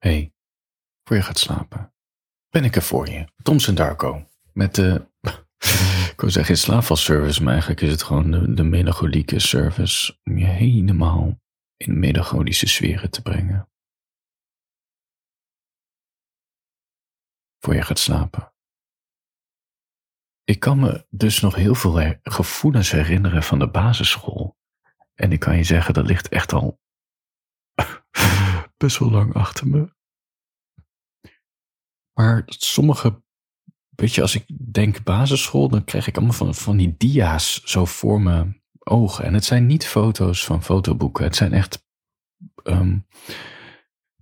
hey, voor je gaat slapen, ben ik er voor je. Toms en Darko. Met de, ik wil zeggen slaapvalservice, maar eigenlijk is het gewoon de, de melancholieke service om je helemaal in melancholische sferen te brengen. Voor je gaat slapen. Ik kan me dus nog heel veel gevoelens herinneren van de basisschool. En ik kan je zeggen, dat ligt echt al best wel lang achter me. Maar sommige, weet je, als ik denk basisschool, dan krijg ik allemaal van, van die dia's zo voor mijn ogen. En het zijn niet foto's van fotoboeken. Het zijn echt, um,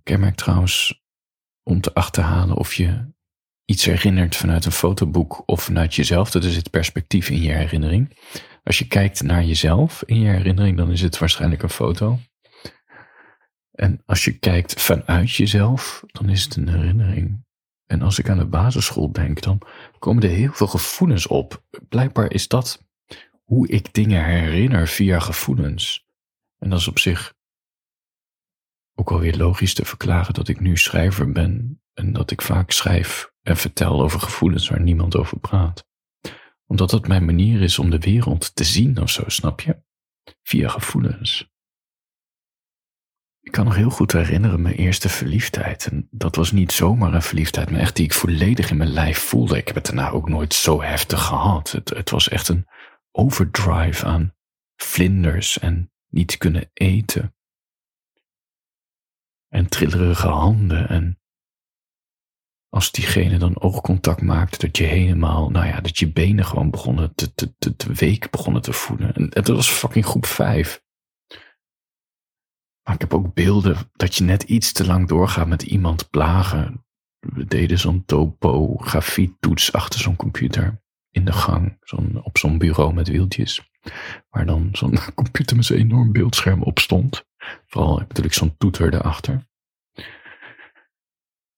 kenmerk trouwens, om te achterhalen of je iets herinnert vanuit een fotoboek of vanuit jezelf. Dat is het perspectief in je herinnering. Als je kijkt naar jezelf in je herinnering, dan is het waarschijnlijk een foto. En als je kijkt vanuit jezelf, dan is het een herinnering. En als ik aan de basisschool denk, dan komen er heel veel gevoelens op. Blijkbaar is dat hoe ik dingen herinner via gevoelens. En dat is op zich ook alweer logisch te verklaren dat ik nu schrijver ben en dat ik vaak schrijf en vertel over gevoelens waar niemand over praat. Omdat dat mijn manier is om de wereld te zien of zo, snap je? Via gevoelens. Ik kan nog heel goed herinneren mijn eerste verliefdheid. En dat was niet zomaar een verliefdheid, maar echt die ik volledig in mijn lijf voelde. Ik heb het daarna ook nooit zo heftig gehad. Het, het was echt een overdrive aan vlinders en niet kunnen eten. En trillerige handen en als diegene dan oogcontact maakte, dat je helemaal, nou ja, dat je benen gewoon begonnen te, te, te, te week begonnen te voelen. En dat was fucking groep vijf. Maar ik heb ook beelden dat je net iets te lang doorgaat met iemand plagen. We deden zo'n topografie-toets achter zo'n computer in de gang, zo'n, op zo'n bureau met wieltjes. Waar dan zo'n computer met zo'n enorm beeldscherm op stond. Vooral natuurlijk zo'n toeter erachter.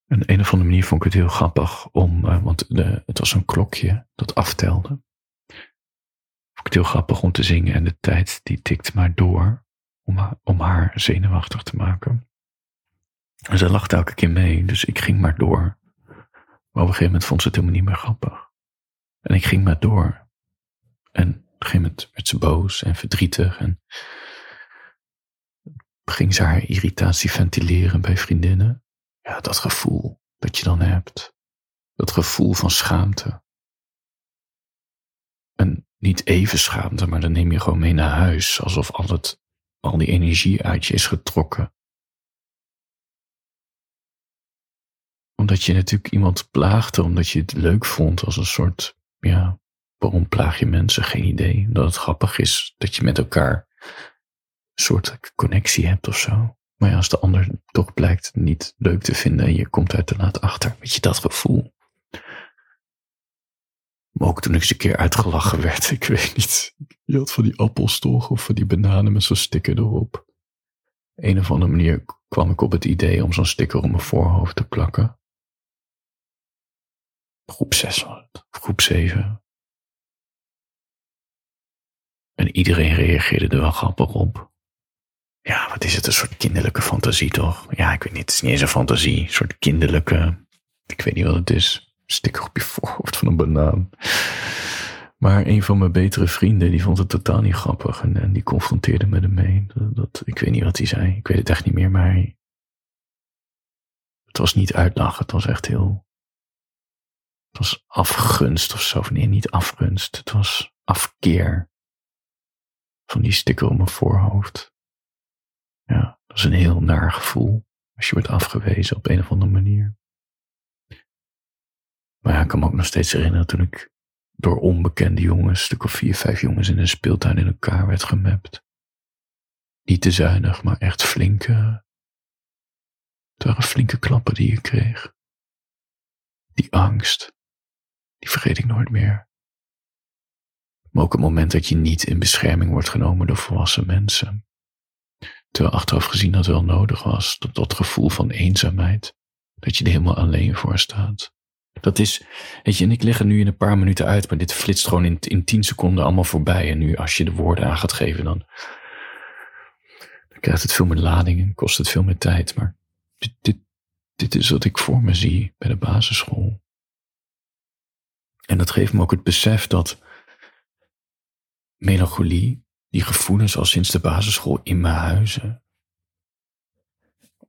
En een of andere manier vond ik het heel grappig om, uh, want de, het was zo'n klokje dat aftelde. Vond ik het heel grappig om te zingen en de tijd die tikt maar door om, haar zenuwachtig te maken. En ze lachte elke keer mee, dus ik ging maar door. Maar op een gegeven moment vond ze het helemaal niet meer grappig. En ik ging maar door. En op een gegeven moment werd ze boos en verdrietig en ging ze haar irritatie ventileren bij vriendinnen. Ja, dat gevoel dat je dan hebt. Dat gevoel van schaamte. En niet even schaamte, maar dan neem je gewoon mee naar huis, alsof al het al die energie uit je is getrokken. Omdat je natuurlijk iemand plaagde, omdat je het leuk vond als een soort, ja, waarom plaag je mensen? Geen idee. Dat het grappig is dat je met elkaar een soort connectie hebt of zo. Maar ja, als de ander toch blijkt niet leuk te vinden en je komt uit te laat achter, weet je dat gevoel. Maar ook toen ik eens een keer uitgelachen werd, ik weet niet. Je had van die appels toch, of van die bananen met zo'n sticker erop. Een of andere manier kwam ik op het idee om zo'n sticker op mijn voorhoofd te plakken. Groep 6 was het, groep 7. En iedereen reageerde er wel grappig op. Ja, wat is het, een soort kinderlijke fantasie toch? Ja, ik weet niet, het is niet eens een fantasie, een soort kinderlijke, ik weet niet wat het is sticker op je voorhoofd van een banaan. Maar een van mijn betere vrienden, die vond het totaal niet grappig. En, die confronteerde me ermee. Dat, dat, ik weet niet wat hij zei. Ik weet het echt niet meer, maar het was niet uitlachen. Het was echt heel, het was afgunst of zo. Nee, niet afgunst. Het was afkeer van die sticker op mijn voorhoofd. Ja, dat is een heel naar gevoel als je wordt afgewezen op een of andere manier. Maar ja, ik kan me ook nog steeds herinneren toen ik door onbekende jongens, stuk of vier, vijf jongens in een speeltuin in elkaar werd gemapt. Niet te zuinig, maar echt flinke. Het waren flinke klappen die je kreeg. Die angst, die vergeet ik nooit meer. Maar ook het moment dat je niet in bescherming wordt genomen door volwassen mensen. Terwijl achteraf gezien dat wel nodig was, dat, dat gevoel van eenzaamheid, dat je er helemaal alleen voor staat. Dat is, weet je, en ik leg het nu in een paar minuten uit, maar dit flitst gewoon in, in tien seconden allemaal voorbij. En nu, als je de woorden aan gaat geven, dan, dan krijgt het veel meer lading en kost het veel meer tijd. Maar dit, dit, dit is wat ik voor me zie bij de basisschool. En dat geeft me ook het besef dat melancholie, die gevoelens al sinds de basisschool in me huizen.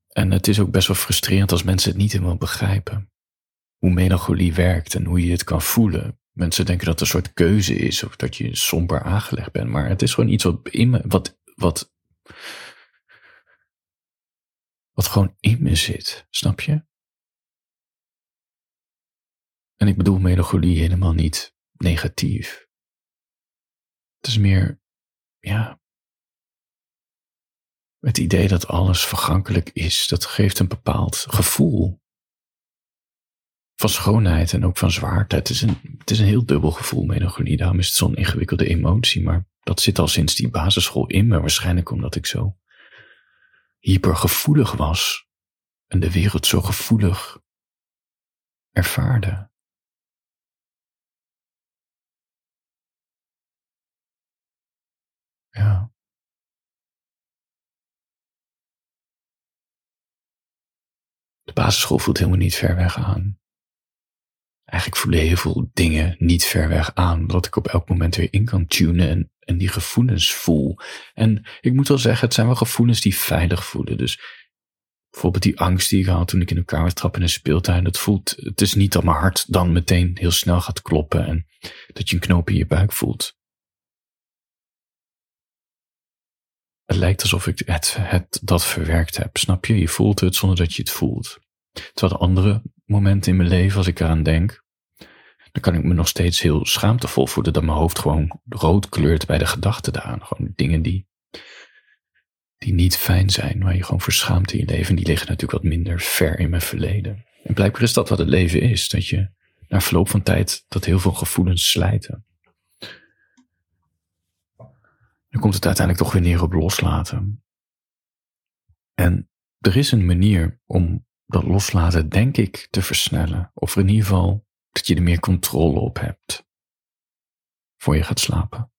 En het is ook best wel frustrerend als mensen het niet helemaal begrijpen. Hoe melancholie werkt en hoe je het kan voelen. Mensen denken dat het een soort keuze is of dat je somber aangelegd bent. Maar het is gewoon iets wat in me, wat, wat, wat gewoon in me zit. Snap je? En ik bedoel melancholie helemaal niet negatief. Het is meer, ja, het idee dat alles vergankelijk is, dat geeft een bepaald gevoel van schoonheid en ook van zwaarte. Het is een, het is een heel dubbel gevoel, melancholie. Daarom is het zo'n ingewikkelde emotie, maar dat zit al sinds die basisschool in me. Waarschijnlijk omdat ik zo hypergevoelig was en de wereld zo gevoelig ervaarde. Ja. De basisschool voelt helemaal niet ver weg aan. Eigenlijk voelen heel veel dingen niet ver weg aan, omdat ik op elk moment weer in kan tunen en, en die gevoelens voel. En ik moet wel zeggen, het zijn wel gevoelens die veilig voelen. Dus bijvoorbeeld die angst die ik had toen ik in kamer trap in een speeltuin, dat voelt, het is niet dat mijn hart dan meteen heel snel gaat kloppen en dat je een knoop in je buik voelt. Het lijkt alsof ik het, het, dat verwerkt heb, snap je? Je voelt het zonder dat je het voelt. Terwijl de andere momenten in mijn leven, als ik eraan denk, dan kan ik me nog steeds heel schaamtevol voelen dat mijn hoofd gewoon rood kleurt bij de gedachten daaraan. Gewoon dingen die, die niet fijn zijn, waar je gewoon verschaamt in je leven. En die liggen natuurlijk wat minder ver in mijn verleden. En blijkbaar is dat wat het leven is, dat je na verloop van tijd dat heel veel gevoelens slijten. Dan komt het uiteindelijk toch weer neer op loslaten. En er is een manier om dat loslaten, denk ik, te versnellen. Of in ieder geval dat je er meer controle op hebt. Voor je gaat slapen.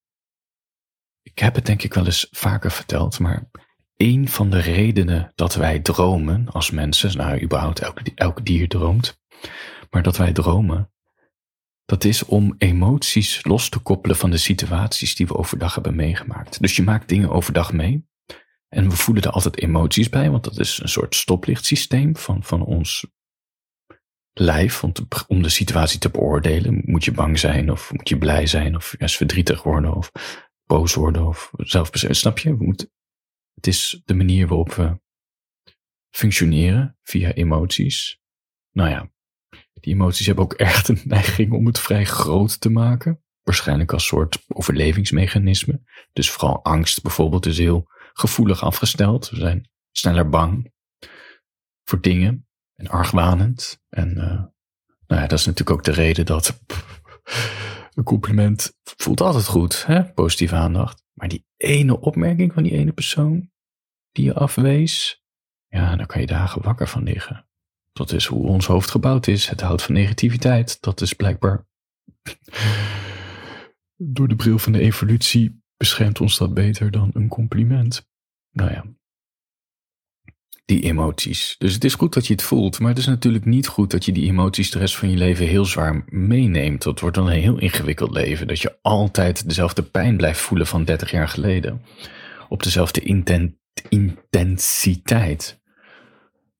Ik heb het denk ik wel eens vaker verteld, maar een van de redenen dat wij dromen als mensen, nou überhaupt elk, elk dier droomt, maar dat wij dromen, dat is om emoties los te koppelen van de situaties die we overdag hebben meegemaakt. Dus je maakt dingen overdag mee. En we voelen er altijd emoties bij, want dat is een soort stoplichtsysteem van, van ons lijf. Om de situatie te beoordelen, moet je bang zijn, of moet je blij zijn, of juist verdrietig worden, of boos worden, of zelfbesef. Snap je? We het is de manier waarop we functioneren via emoties. Nou ja, die emoties hebben ook echt een neiging om het vrij groot te maken. Waarschijnlijk als soort overlevingsmechanisme. Dus vooral angst bijvoorbeeld is heel gevoelig afgesteld. We zijn sneller bang voor dingen en argwanend. En uh, nou ja, dat is natuurlijk ook de reden dat een compliment voelt altijd goed, hè? positieve aandacht. Maar die ene opmerking van die ene persoon die je afwees, ja, daar kan je dagen wakker van liggen. Dat is hoe ons hoofd gebouwd is. Het houdt van negativiteit. Dat is blijkbaar door de bril van de evolutie beschermt ons dat beter dan een compliment. Nou ja, die emoties. Dus het is goed dat je het voelt, maar het is natuurlijk niet goed dat je die emoties de rest van je leven heel zwaar meeneemt. Dat wordt dan een heel ingewikkeld leven, dat je altijd dezelfde pijn blijft voelen van 30 jaar geleden. Op dezelfde intensiteit.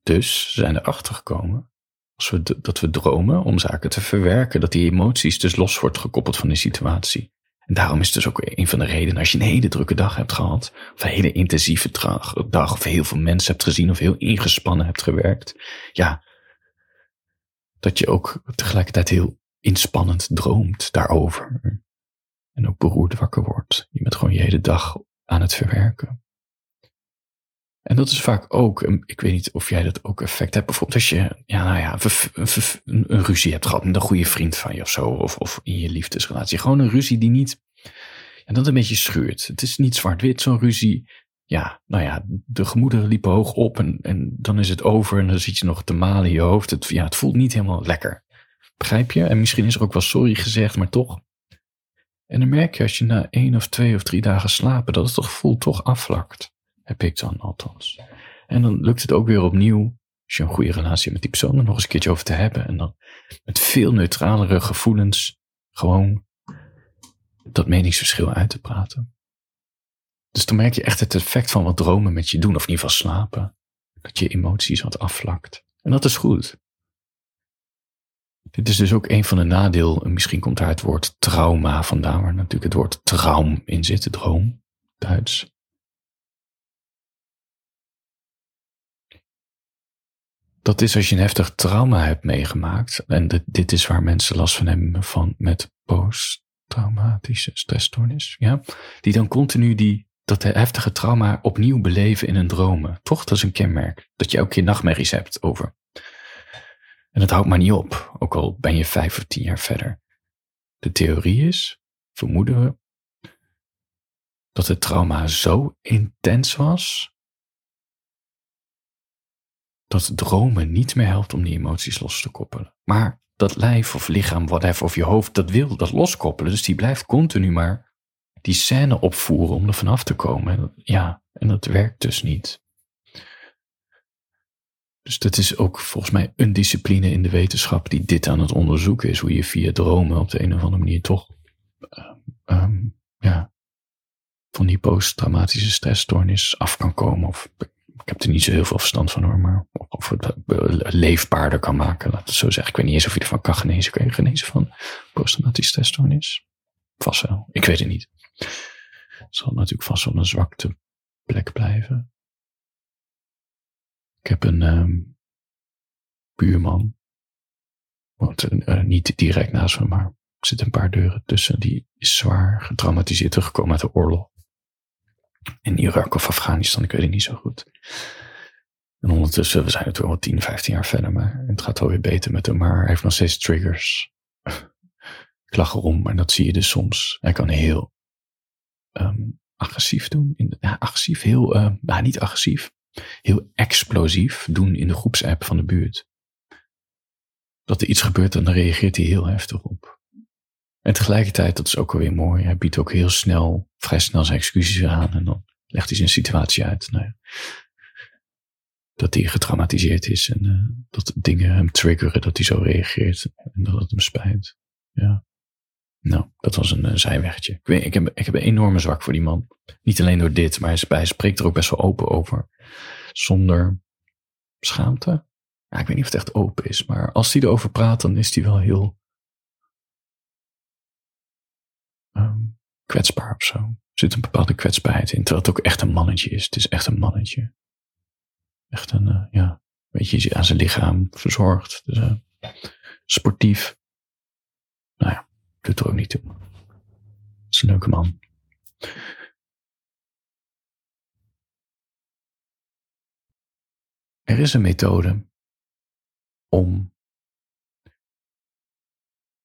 Dus zijn erachter gekomen als we dat we dromen om zaken te verwerken, dat die emoties dus los wordt gekoppeld van de situatie. En daarom is het dus ook een van de redenen als je een hele drukke dag hebt gehad, of een hele intensieve dag, of heel veel mensen hebt gezien, of heel ingespannen hebt gewerkt, ja, dat je ook tegelijkertijd heel inspannend droomt daarover. En ook beroerd wakker wordt. Je bent gewoon je hele dag aan het verwerken. En dat is vaak ook, ik weet niet of jij dat ook effect hebt. Bijvoorbeeld als je, ja, nou ja, een, ruzie hebt gehad met een goede vriend van je of zo. Of, of in je liefdesrelatie. Gewoon een ruzie die niet, ja, dat een beetje schuurt. Het is niet zwart-wit, zo'n ruzie. Ja, nou ja, de gemoederen liepen hoog op en, en dan is het over en dan zit je nog te malen in je hoofd. Het, ja, het voelt niet helemaal lekker. Begrijp je? En misschien is er ook wel sorry gezegd, maar toch. En dan merk je als je na één of twee of drie dagen slapen, dat het voelt toch afvlakt. Heb ik dan althans. En dan lukt het ook weer opnieuw. Als je een goede relatie met die persoon, er nog eens een keertje over te hebben. En dan met veel neutralere gevoelens gewoon dat meningsverschil uit te praten. Dus dan merk je echt het effect van wat dromen met je doen, of in ieder geval slapen. Dat je emoties wat afvlakt. En dat is goed. Dit is dus ook een van de nadelen. Misschien komt daar het woord trauma vandaan, waar natuurlijk het woord traum in zit, droom, Duits. Dat is als je een heftig trauma hebt meegemaakt. En dit is waar mensen last van hebben van met posttraumatische stressstoornis. Ja? Die dan continu die, dat heftige trauma opnieuw beleven in hun dromen. Toch? Dat is een kenmerk. Dat je elke keer nachtmerries hebt over. En dat houdt maar niet op, ook al ben je vijf of tien jaar verder. De theorie is, vermoeden we, dat het trauma zo intens was, dat dromen niet meer helpt om die emoties los te koppelen. Maar dat lijf of lichaam, whatever, of je hoofd, dat wil dat loskoppelen. Dus die blijft continu maar die scène opvoeren om er vanaf te komen. ja, en dat werkt dus niet. Dus dat is ook volgens mij een discipline in de wetenschap die dit aan het onderzoeken is. Hoe je via dromen op de een of andere manier toch uh, ja, van die posttraumatische stressstoornis af kan komen. Of ik heb er niet zo heel veel verstand van hoor, maar of het eh, leefbaarder kan maken. Laat het zo zeggen. Ik weet niet eens of je ervan kan genezen. Kun je genezen van posttraumatische stressstoornis? Vast wel. Ik weet het niet. Het zal natuurlijk vast wel een zwakte plek blijven. Ik heb een um, buurman. Woont uh, niet direct naast me, maar zitten een paar deuren tussen. Die is zwaar getraumatiseerd teruggekomen uit de oorlog. In Irak of Afghanistan, ik weet het niet zo goed. En ondertussen, we zijn natuurlijk al 10, 15 jaar verder, maar het gaat alweer beter met hem. Maar hij heeft nog steeds triggers. ik lach erom, en dat zie je dus soms. Hij kan heel um, agressief doen. In, ja, agressief, heel, uh, niet agressief heel explosief doen in de groepsapp van de buurt. Dat er iets gebeurt en dan reageert hij heel heftig op. En tegelijkertijd, dat is ook alweer mooi, hij biedt ook heel snel, vrij snel zijn excuses aan en dan legt hij zijn situatie uit. Nou ja, dat hij getraumatiseerd is en uh, dat dingen hem triggeren, dat hij zo reageert en dat het hem spijt. Ja. Nou, dat was een uh, zijwegje. Ik, weet, ik, heb, ik heb een enorme zwak voor die man. Niet alleen door dit, maar hij, hij spreekt er ook best wel open over. Zonder schaamte. Ja, ik weet niet of het echt open is, maar als hij erover praat, dan is hij wel heel um, kwetsbaar of zo. Er zit een bepaalde kwetsbaarheid in, terwijl het ook echt een mannetje is. Het is echt een mannetje. Echt een, uh, ja, weet je, aan zijn lichaam verzorgd. Dus, sportief. Nou ja, doet er ook niet toe. Het is een leuke man. Er is een methode om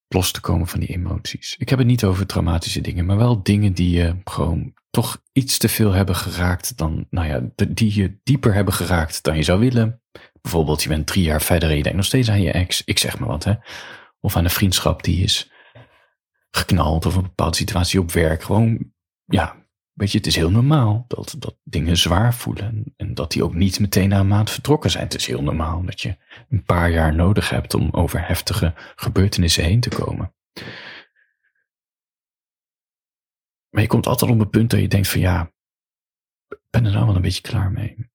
los te komen van die emoties. Ik heb het niet over traumatische dingen, maar wel dingen die je gewoon toch iets te veel hebben geraakt dan, nou ja, die je dieper hebben geraakt dan je zou willen. Bijvoorbeeld, je bent drie jaar verder en je denkt nog steeds aan je ex, ik zeg maar wat, hè. Of aan een vriendschap die is geknald of een bepaalde situatie op werk. Gewoon, ja, weet je, het is heel normaal dat, dat dingen zwaar voelen. En dat die ook niet meteen na een maand vertrokken zijn. Het is heel normaal dat je een paar jaar nodig hebt om over heftige gebeurtenissen heen te komen. Maar je komt altijd op een punt dat je denkt van ja, ik ben er nou wel een beetje klaar mee.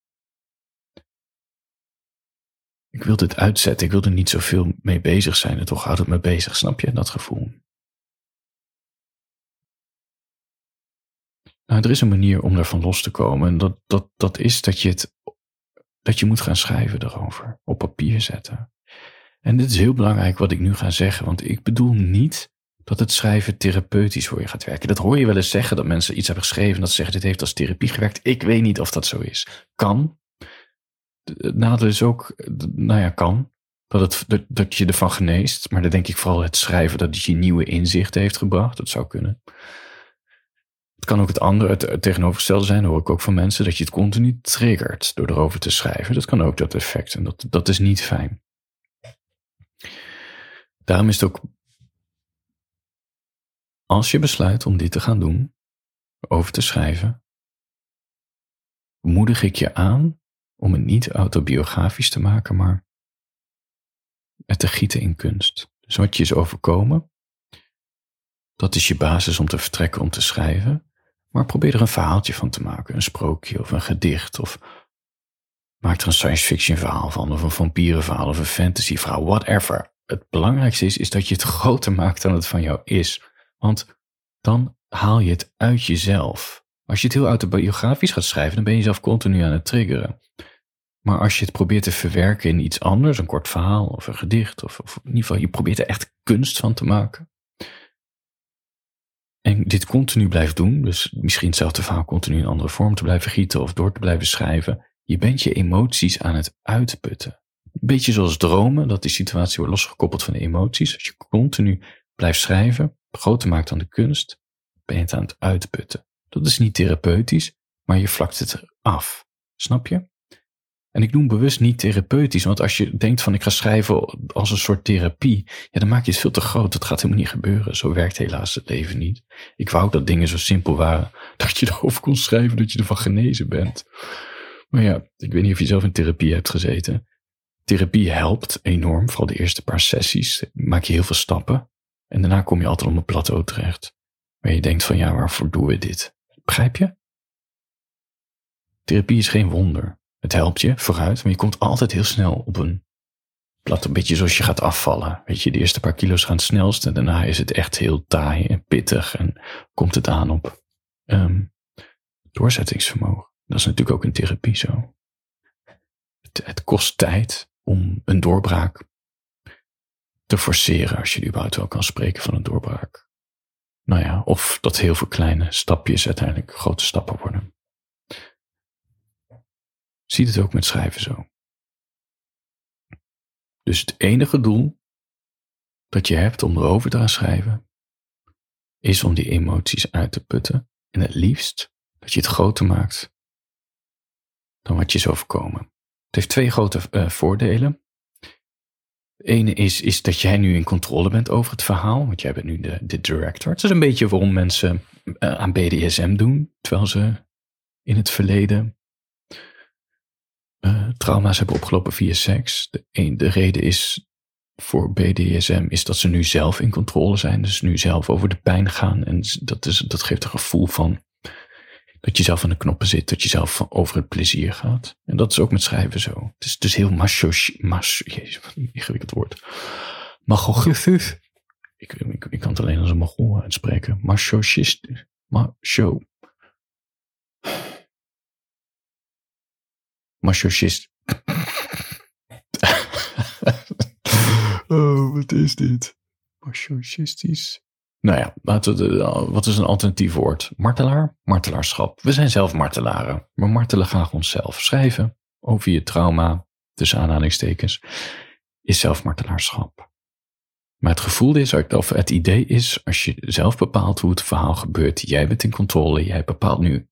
Ik wil dit uitzetten, ik wil er niet zoveel mee bezig zijn en toch houdt het me bezig, snap je, dat gevoel. Nou, er is een manier om daarvan los te komen. En dat, dat, dat is dat je, het, dat je moet gaan schrijven erover. Op papier zetten. En dit is heel belangrijk wat ik nu ga zeggen. Want ik bedoel niet dat het schrijven therapeutisch voor je gaat werken. Dat hoor je wel eens zeggen, dat mensen iets hebben geschreven. Dat ze zeggen, dit heeft als therapie gewerkt. Ik weet niet of dat zo is. Kan. Het nadeel is ook, nou ja, kan. Dat, het, dat, dat je ervan geneest. Maar dan denk ik vooral het schrijven dat je nieuwe inzichten heeft gebracht. Dat zou kunnen. Het kan ook het andere, het, tegenovergestelde zijn, hoor ik ook van mensen, dat je het continu triggert door erover te schrijven. Dat kan ook dat effect en dat, dat is niet fijn. Daarom is het ook, als je besluit om dit te gaan doen, over te schrijven, moedig ik je aan om het niet autobiografisch te maken, maar het te gieten in kunst. Dus wat je is overkomen, dat is je basis om te vertrekken, om te schrijven. Maar probeer er een verhaaltje van te maken, een sprookje of een gedicht of maak er een science fiction verhaal van of een vampierenverhaal of een fantasy verhaal, whatever. Het belangrijkste is, is dat je het groter maakt dan het van jou is. Want dan haal je het uit jezelf. Als je het heel autobiografisch gaat schrijven, dan ben je jezelf continu aan het triggeren. Maar als je het probeert te verwerken in iets anders, een kort verhaal of een gedicht, of, of in ieder geval je probeert er echt kunst van te maken. En dit continu blijft doen, dus misschien hetzelfde verhaal continu in andere vorm te blijven gieten of door te blijven schrijven. Je bent je emoties aan het uitputten. Een beetje zoals dromen, dat die situatie wordt losgekoppeld van de emoties. Als je continu blijft schrijven, groter maakt dan de kunst, ben je het aan het uitputten. Dat is niet therapeutisch, maar je vlakt het af. Snap je? En ik noem bewust niet therapeutisch, want als je denkt van ik ga schrijven als een soort therapie, ja, dan maak je het veel te groot. Dat gaat helemaal niet gebeuren. Zo werkt helaas het leven niet. Ik wou dat dingen zo simpel waren, dat je erover kon schrijven dat je ervan genezen bent. Maar ja, ik weet niet of je zelf in therapie hebt gezeten. Therapie helpt enorm, vooral de eerste paar sessies. Maak je heel veel stappen. En daarna kom je altijd op een plateau terecht. Waar je denkt van ja, waarvoor doen we dit? Begrijp je? Therapie is geen wonder. Het helpt je vooruit, maar je komt altijd heel snel op een plat, een beetje zoals je gaat afvallen. Weet je, de eerste paar kilo's gaan het snelst en daarna is het echt heel taai en pittig en komt het aan op um, doorzettingsvermogen. Dat is natuurlijk ook in therapie zo. Het, het, kost tijd om een doorbraak te forceren, als je überhaupt wel kan spreken van een doorbraak. Nou ja, of dat heel veel kleine stapjes uiteindelijk grote stappen worden. Zie het ook met schrijven zo. Dus het enige doel dat je hebt om erover te gaan schrijven, is om die emoties uit te putten. En het liefst dat je het groter maakt dan wat je is overkomen. Het heeft twee grote uh, voordelen. De ene is, is dat jij nu in controle bent over het verhaal, want jij bent nu de, director. Het is een beetje waarom mensen uh, aan BDSM doen, terwijl ze in het verleden uh, trauma's hebben opgelopen via seks. De, een, de reden is voor BDSM is dat ze nu zelf in controle zijn. Dus nu zelf over de pijn gaan. En dat, is, dat geeft een gevoel van dat je zelf aan de knoppen zit. Dat je zelf over het plezier gaat. En dat is ook met schrijven zo. Het is dus heel macho... macho jezus, wat een ingewikkeld woord. Machogistisch. Ik, ik, ik kan het alleen als een macho uitspreken. Machochistisch. Macho. Masochist. oh, wat is dit? Masochistisch. Nou ja, wat is een alternatief woord? Martelaar? Martelaarschap. We zijn zelf martelaren. We martelen graag onszelf. Schrijven over je trauma, tussen aanhalingstekens, is zelf martelaarschap. Maar het gevoel is, of het idee is, als je zelf bepaalt hoe het verhaal gebeurt, jij bent in controle, jij bepaalt nu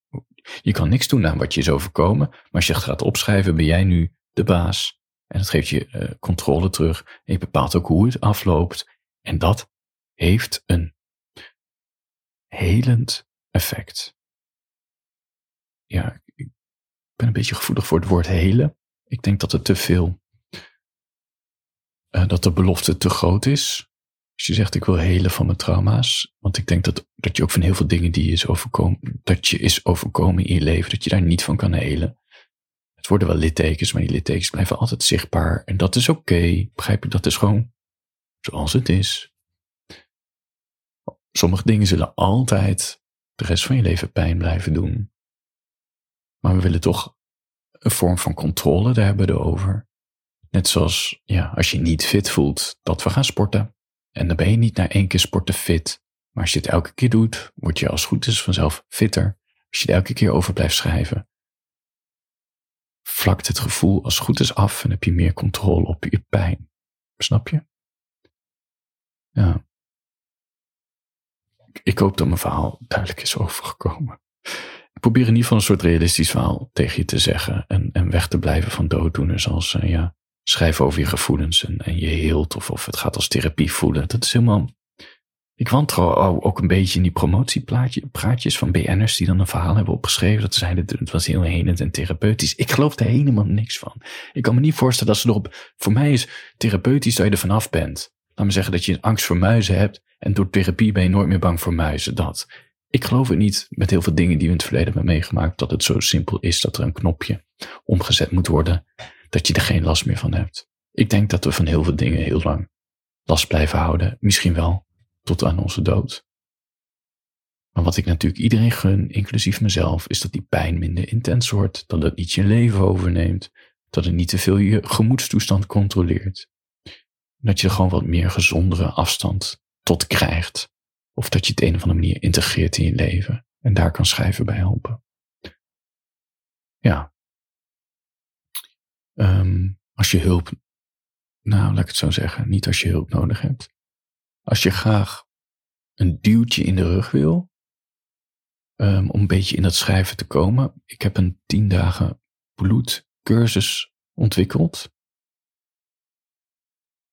je kan niks doen aan wat je is overkomen, maar als je het gaat opschrijven, ben jij nu de baas. En dat geeft je uh, controle terug. En je bepaalt ook hoe het afloopt. En dat heeft een helend effect. Ja, ik ben een beetje gevoelig voor het woord helen. Ik denk dat het te veel, uh, dat de belofte te groot is. Als je zegt ik wil helen van mijn trauma's, want ik denk dat, dat je ook van heel veel dingen die je is overkomen, dat je is overkomen in je leven, dat je daar niet van kan helen. Het worden wel littekens, maar die littekens blijven altijd zichtbaar. En dat is oké. Begrijp je? Dat is gewoon zoals het is. Sommige dingen zullen altijd de rest van je leven pijn blijven doen. Maar we willen toch een vorm van controle, daar hebben we over. Net zoals, ja, als je niet fit voelt, dat we gaan sporten. En dan ben je niet na één keer sporten fit. Maar als je het elke keer doet, word je als het goed is vanzelf fitter. Als je er elke keer over blijft schrijven, vlakt het gevoel als het goed is af en heb je meer controle op je pijn. Snap je? Ja. Ik hoop dat mijn verhaal duidelijk is overgekomen. Ik probeer in ieder geval een soort realistisch verhaal tegen je te zeggen en, en weg te blijven van dooddoeners als, uh, ja, schrijf over je gevoelens en, en je heelt of, of het gaat als therapie voelen. Dat is helemaal, Ik wantrouw ook een beetje in die promotiepraatjes van BN'ers die dan een verhaal hebben opgeschreven. Dat zeiden, het was heel helend en therapeutisch. Ik geloof er helemaal niks van. Ik kan me niet voorstellen dat ze erop, voor mij is therapeutisch dat je er vanaf bent. Laat me zeggen dat je angst voor muizen hebt en door therapie ben je nooit meer bang voor muizen. Dat. Ik geloof het niet met heel veel dingen die we in het verleden hebben meegemaakt, dat het zo simpel is dat er een knopje omgezet moet worden, dat je er geen last meer van hebt. Ik denk dat we van heel veel dingen heel lang last blijven houden. Misschien wel tot aan onze dood. Maar wat ik natuurlijk iedereen gun, inclusief mezelf, is dat die pijn minder intens wordt, dat het niet je leven overneemt, dat het niet te veel je gemoedstoestand controleert. Dat je gewoon wat meer gezondere afstand tot krijgt. Of dat je het een of andere manier integreert in je leven. En daar kan schrijven bij helpen. Ja. Um, als je hulp, nou laat ik het zo zeggen, niet als je hulp nodig hebt. Als je graag een duwtje in de rug wil, um, om een beetje in dat schrijven te komen. Ik heb een tien dagen bloedcursus ontwikkeld.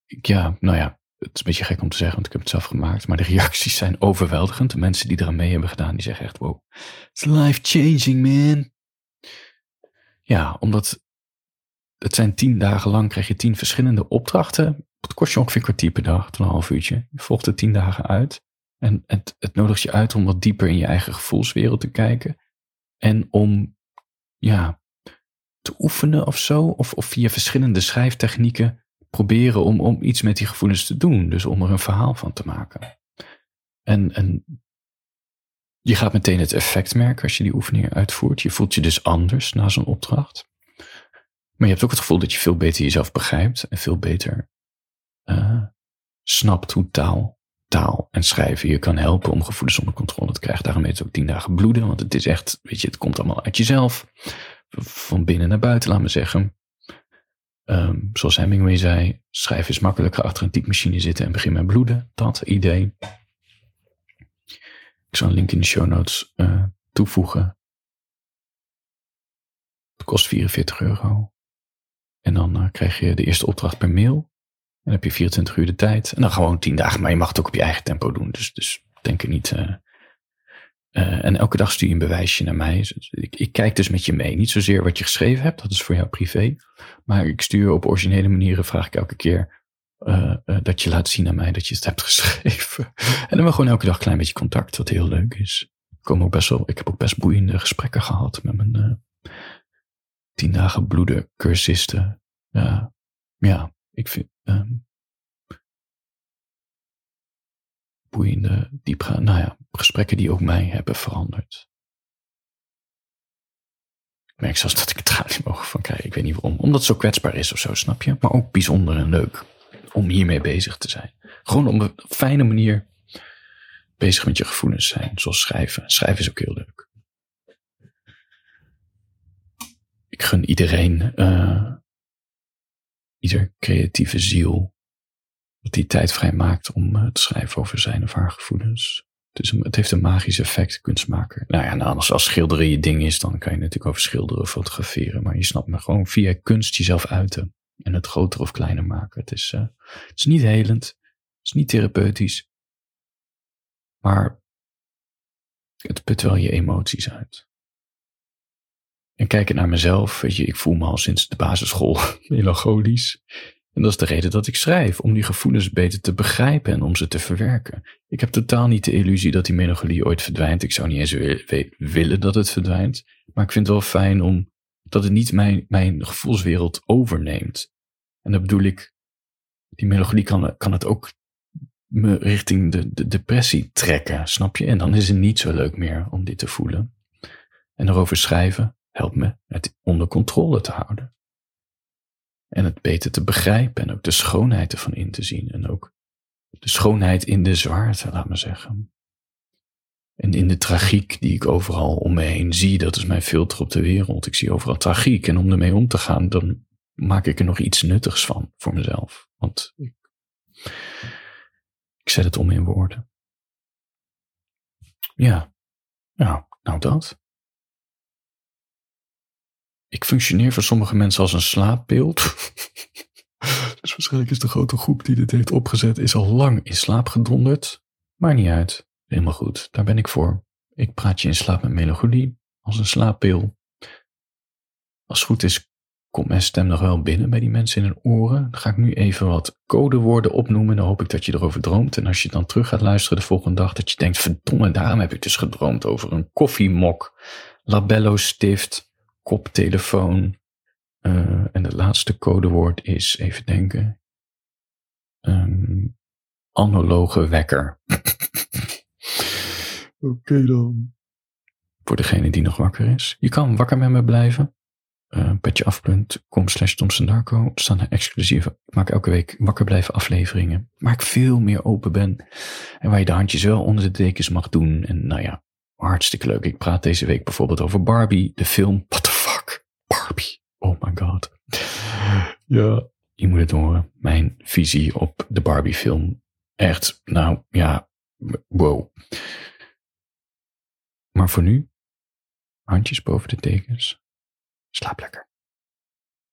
Ja, nou ja, het is een beetje gek om te zeggen, want ik heb het zelf gemaakt. Maar de reacties zijn overweldigend. De mensen die eraan mee hebben gedaan, die zeggen echt, wow, it's life changing, man. Ja, omdat het zijn tien dagen lang, krijg je tien verschillende opdrachten. Het kost je ongeveer een kwartier per dag, een half uurtje. Je volgt er tien dagen uit. En het, het nodigt je uit om wat dieper in je eigen gevoelswereld te kijken. En om, ja, te oefenen of zo. Of, of via verschillende schrijftechnieken proberen om, om iets met die gevoelens te doen. Dus om er een verhaal van te maken. En, en je gaat meteen het effect merken als je die oefeningen uitvoert. Je voelt je dus anders na zo'n opdracht. Maar je hebt ook het gevoel dat je veel beter jezelf begrijpt en veel beter uh, snapt hoe taal, taal en schrijven je kan helpen om gevoelens onder controle te krijgen. Daarom heet het ook tien dagen bloeden, want het is echt, weet je, het komt allemaal uit jezelf. Van binnen naar buiten, laat me zeggen. Um, zoals Hemingway zei, schrijven is makkelijker achter een typemachine zitten en begin met bloeden. Dat idee. Ik zal een link in de show notes uh, toevoegen. Het kost 44 euro. En dan uh, krijg je de eerste opdracht per mail. En dan heb je 24 uur de tijd. En dan gewoon 10 dagen. Maar je mag het ook op je eigen tempo doen. Dus, dus denk er niet. Uh, uh, en elke dag stuur je een bewijsje naar mij. Dus ik, ik, kijk dus met je mee. Niet zozeer wat je geschreven hebt, dat is voor jou privé. Maar ik stuur op originele manieren, vraag ik elke keer dat je laat zien aan mij dat je het hebt geschreven. en dan hebben we gewoon elke dag een klein beetje contact, wat heel leuk is. Ik, kom ook best wel, ik heb ook best boeiende gesprekken gehad met mijn tien dagen bloeden cursisten. Ja, ik vind um, boeiende, diepgaande, nou ja, gesprekken die ook mij hebben veranderd. Ik merk zelfs dat ik het niet mogen van krijgen. Ik weet niet waarom. Omdat het zo kwetsbaar is of zo, snap je? Maar ook bijzonder en leuk om hiermee bezig te zijn. Gewoon op een fijne manier bezig met je gevoelens zijn. Zoals schrijven. Schrijven is ook heel leuk. Ik gun iedereen, uh, ieder creatieve ziel, dat die tijd vrij maakt om uh, te schrijven over zijn of haar gevoelens. Het, is het heeft een magisch effect, kunstmaker. Nou ja, nou, als, als schilderen je ding is, dan kan je natuurlijk over schilderen of fotograferen. Maar je snapt me gewoon via kunst jezelf uiten. En het groter of kleiner maken. Het is, uh, het is niet helend. Het is niet therapeutisch. Maar het put wel je emoties uit. En kijken naar mezelf, weet je, ik voel me al sinds de basisschool melancholisch. En dat is de reden dat ik schrijf, om die gevoelens beter te begrijpen en om ze te verwerken. Ik heb totaal niet de illusie dat die melancholie ooit verdwijnt. Ik zou niet eens willen dat het verdwijnt. Maar ik vind het wel fijn om dat het niet mijn, mijn gevoelswereld overneemt. En dat bedoel ik, die melancholie kan, kan het ook me richting de, de depressie trekken, snap je? En dan is het niet zo leuk meer om dit te voelen. En erover schrijven, helpt me het onder controle te houden. En het beter te begrijpen en ook de schoonheid ervan in te zien. En ook de schoonheid in de zwaarte, laat me zeggen. En in de tragiek die ik overal om me heen zie, dat is mijn filter op de wereld. Ik zie overal tragiek en om ermee om te gaan, dan maak ik er nog iets nuttigs van voor mezelf. Want ik, ik zet het om in woorden. Ja, ja, nou dat. Ik functioneer voor sommige mensen als een slaapbeeld. dus waarschijnlijk is de grote groep die dit heeft opgezet, is al lang in slaap gedonderd. Maar niet uit. Helemaal goed. Daar ben ik voor. Ik praat je in slaap met melancholie. Als een slaappil. Als het goed is, komt mijn stem nog wel binnen bij die mensen in hun oren. Dan ga ik nu even wat codewoorden opnoemen. Dan hoop ik dat je erover droomt. En als je dan terug gaat luisteren de volgende dag, dat je denkt: verdomme, daarom heb ik dus gedroomd over een koffiemok, labello stift, koptelefoon. Uh, en het laatste codewoord is, even denken, um, analoge wekker. Oké dan. Voor degene die nog wakker is. Je kan wakker met me blijven. Uh, petjeaf.com slash Darko. Er staan exclusieve, ik maak elke week wakker blijven afleveringen. Waar ik veel meer open ben. En waar je de handjes wel onder de dekens mag doen. En nou ja, hartstikke leuk. Ik praat deze week bijvoorbeeld over Barbie, de film. Fuck? Barbie. Oh my god. Ja. Je moet het horen. Mijn visie op de Barbie film. Echt, nou ja, wow. Maar voor nu, handjes boven de tekens. Slaap lekker.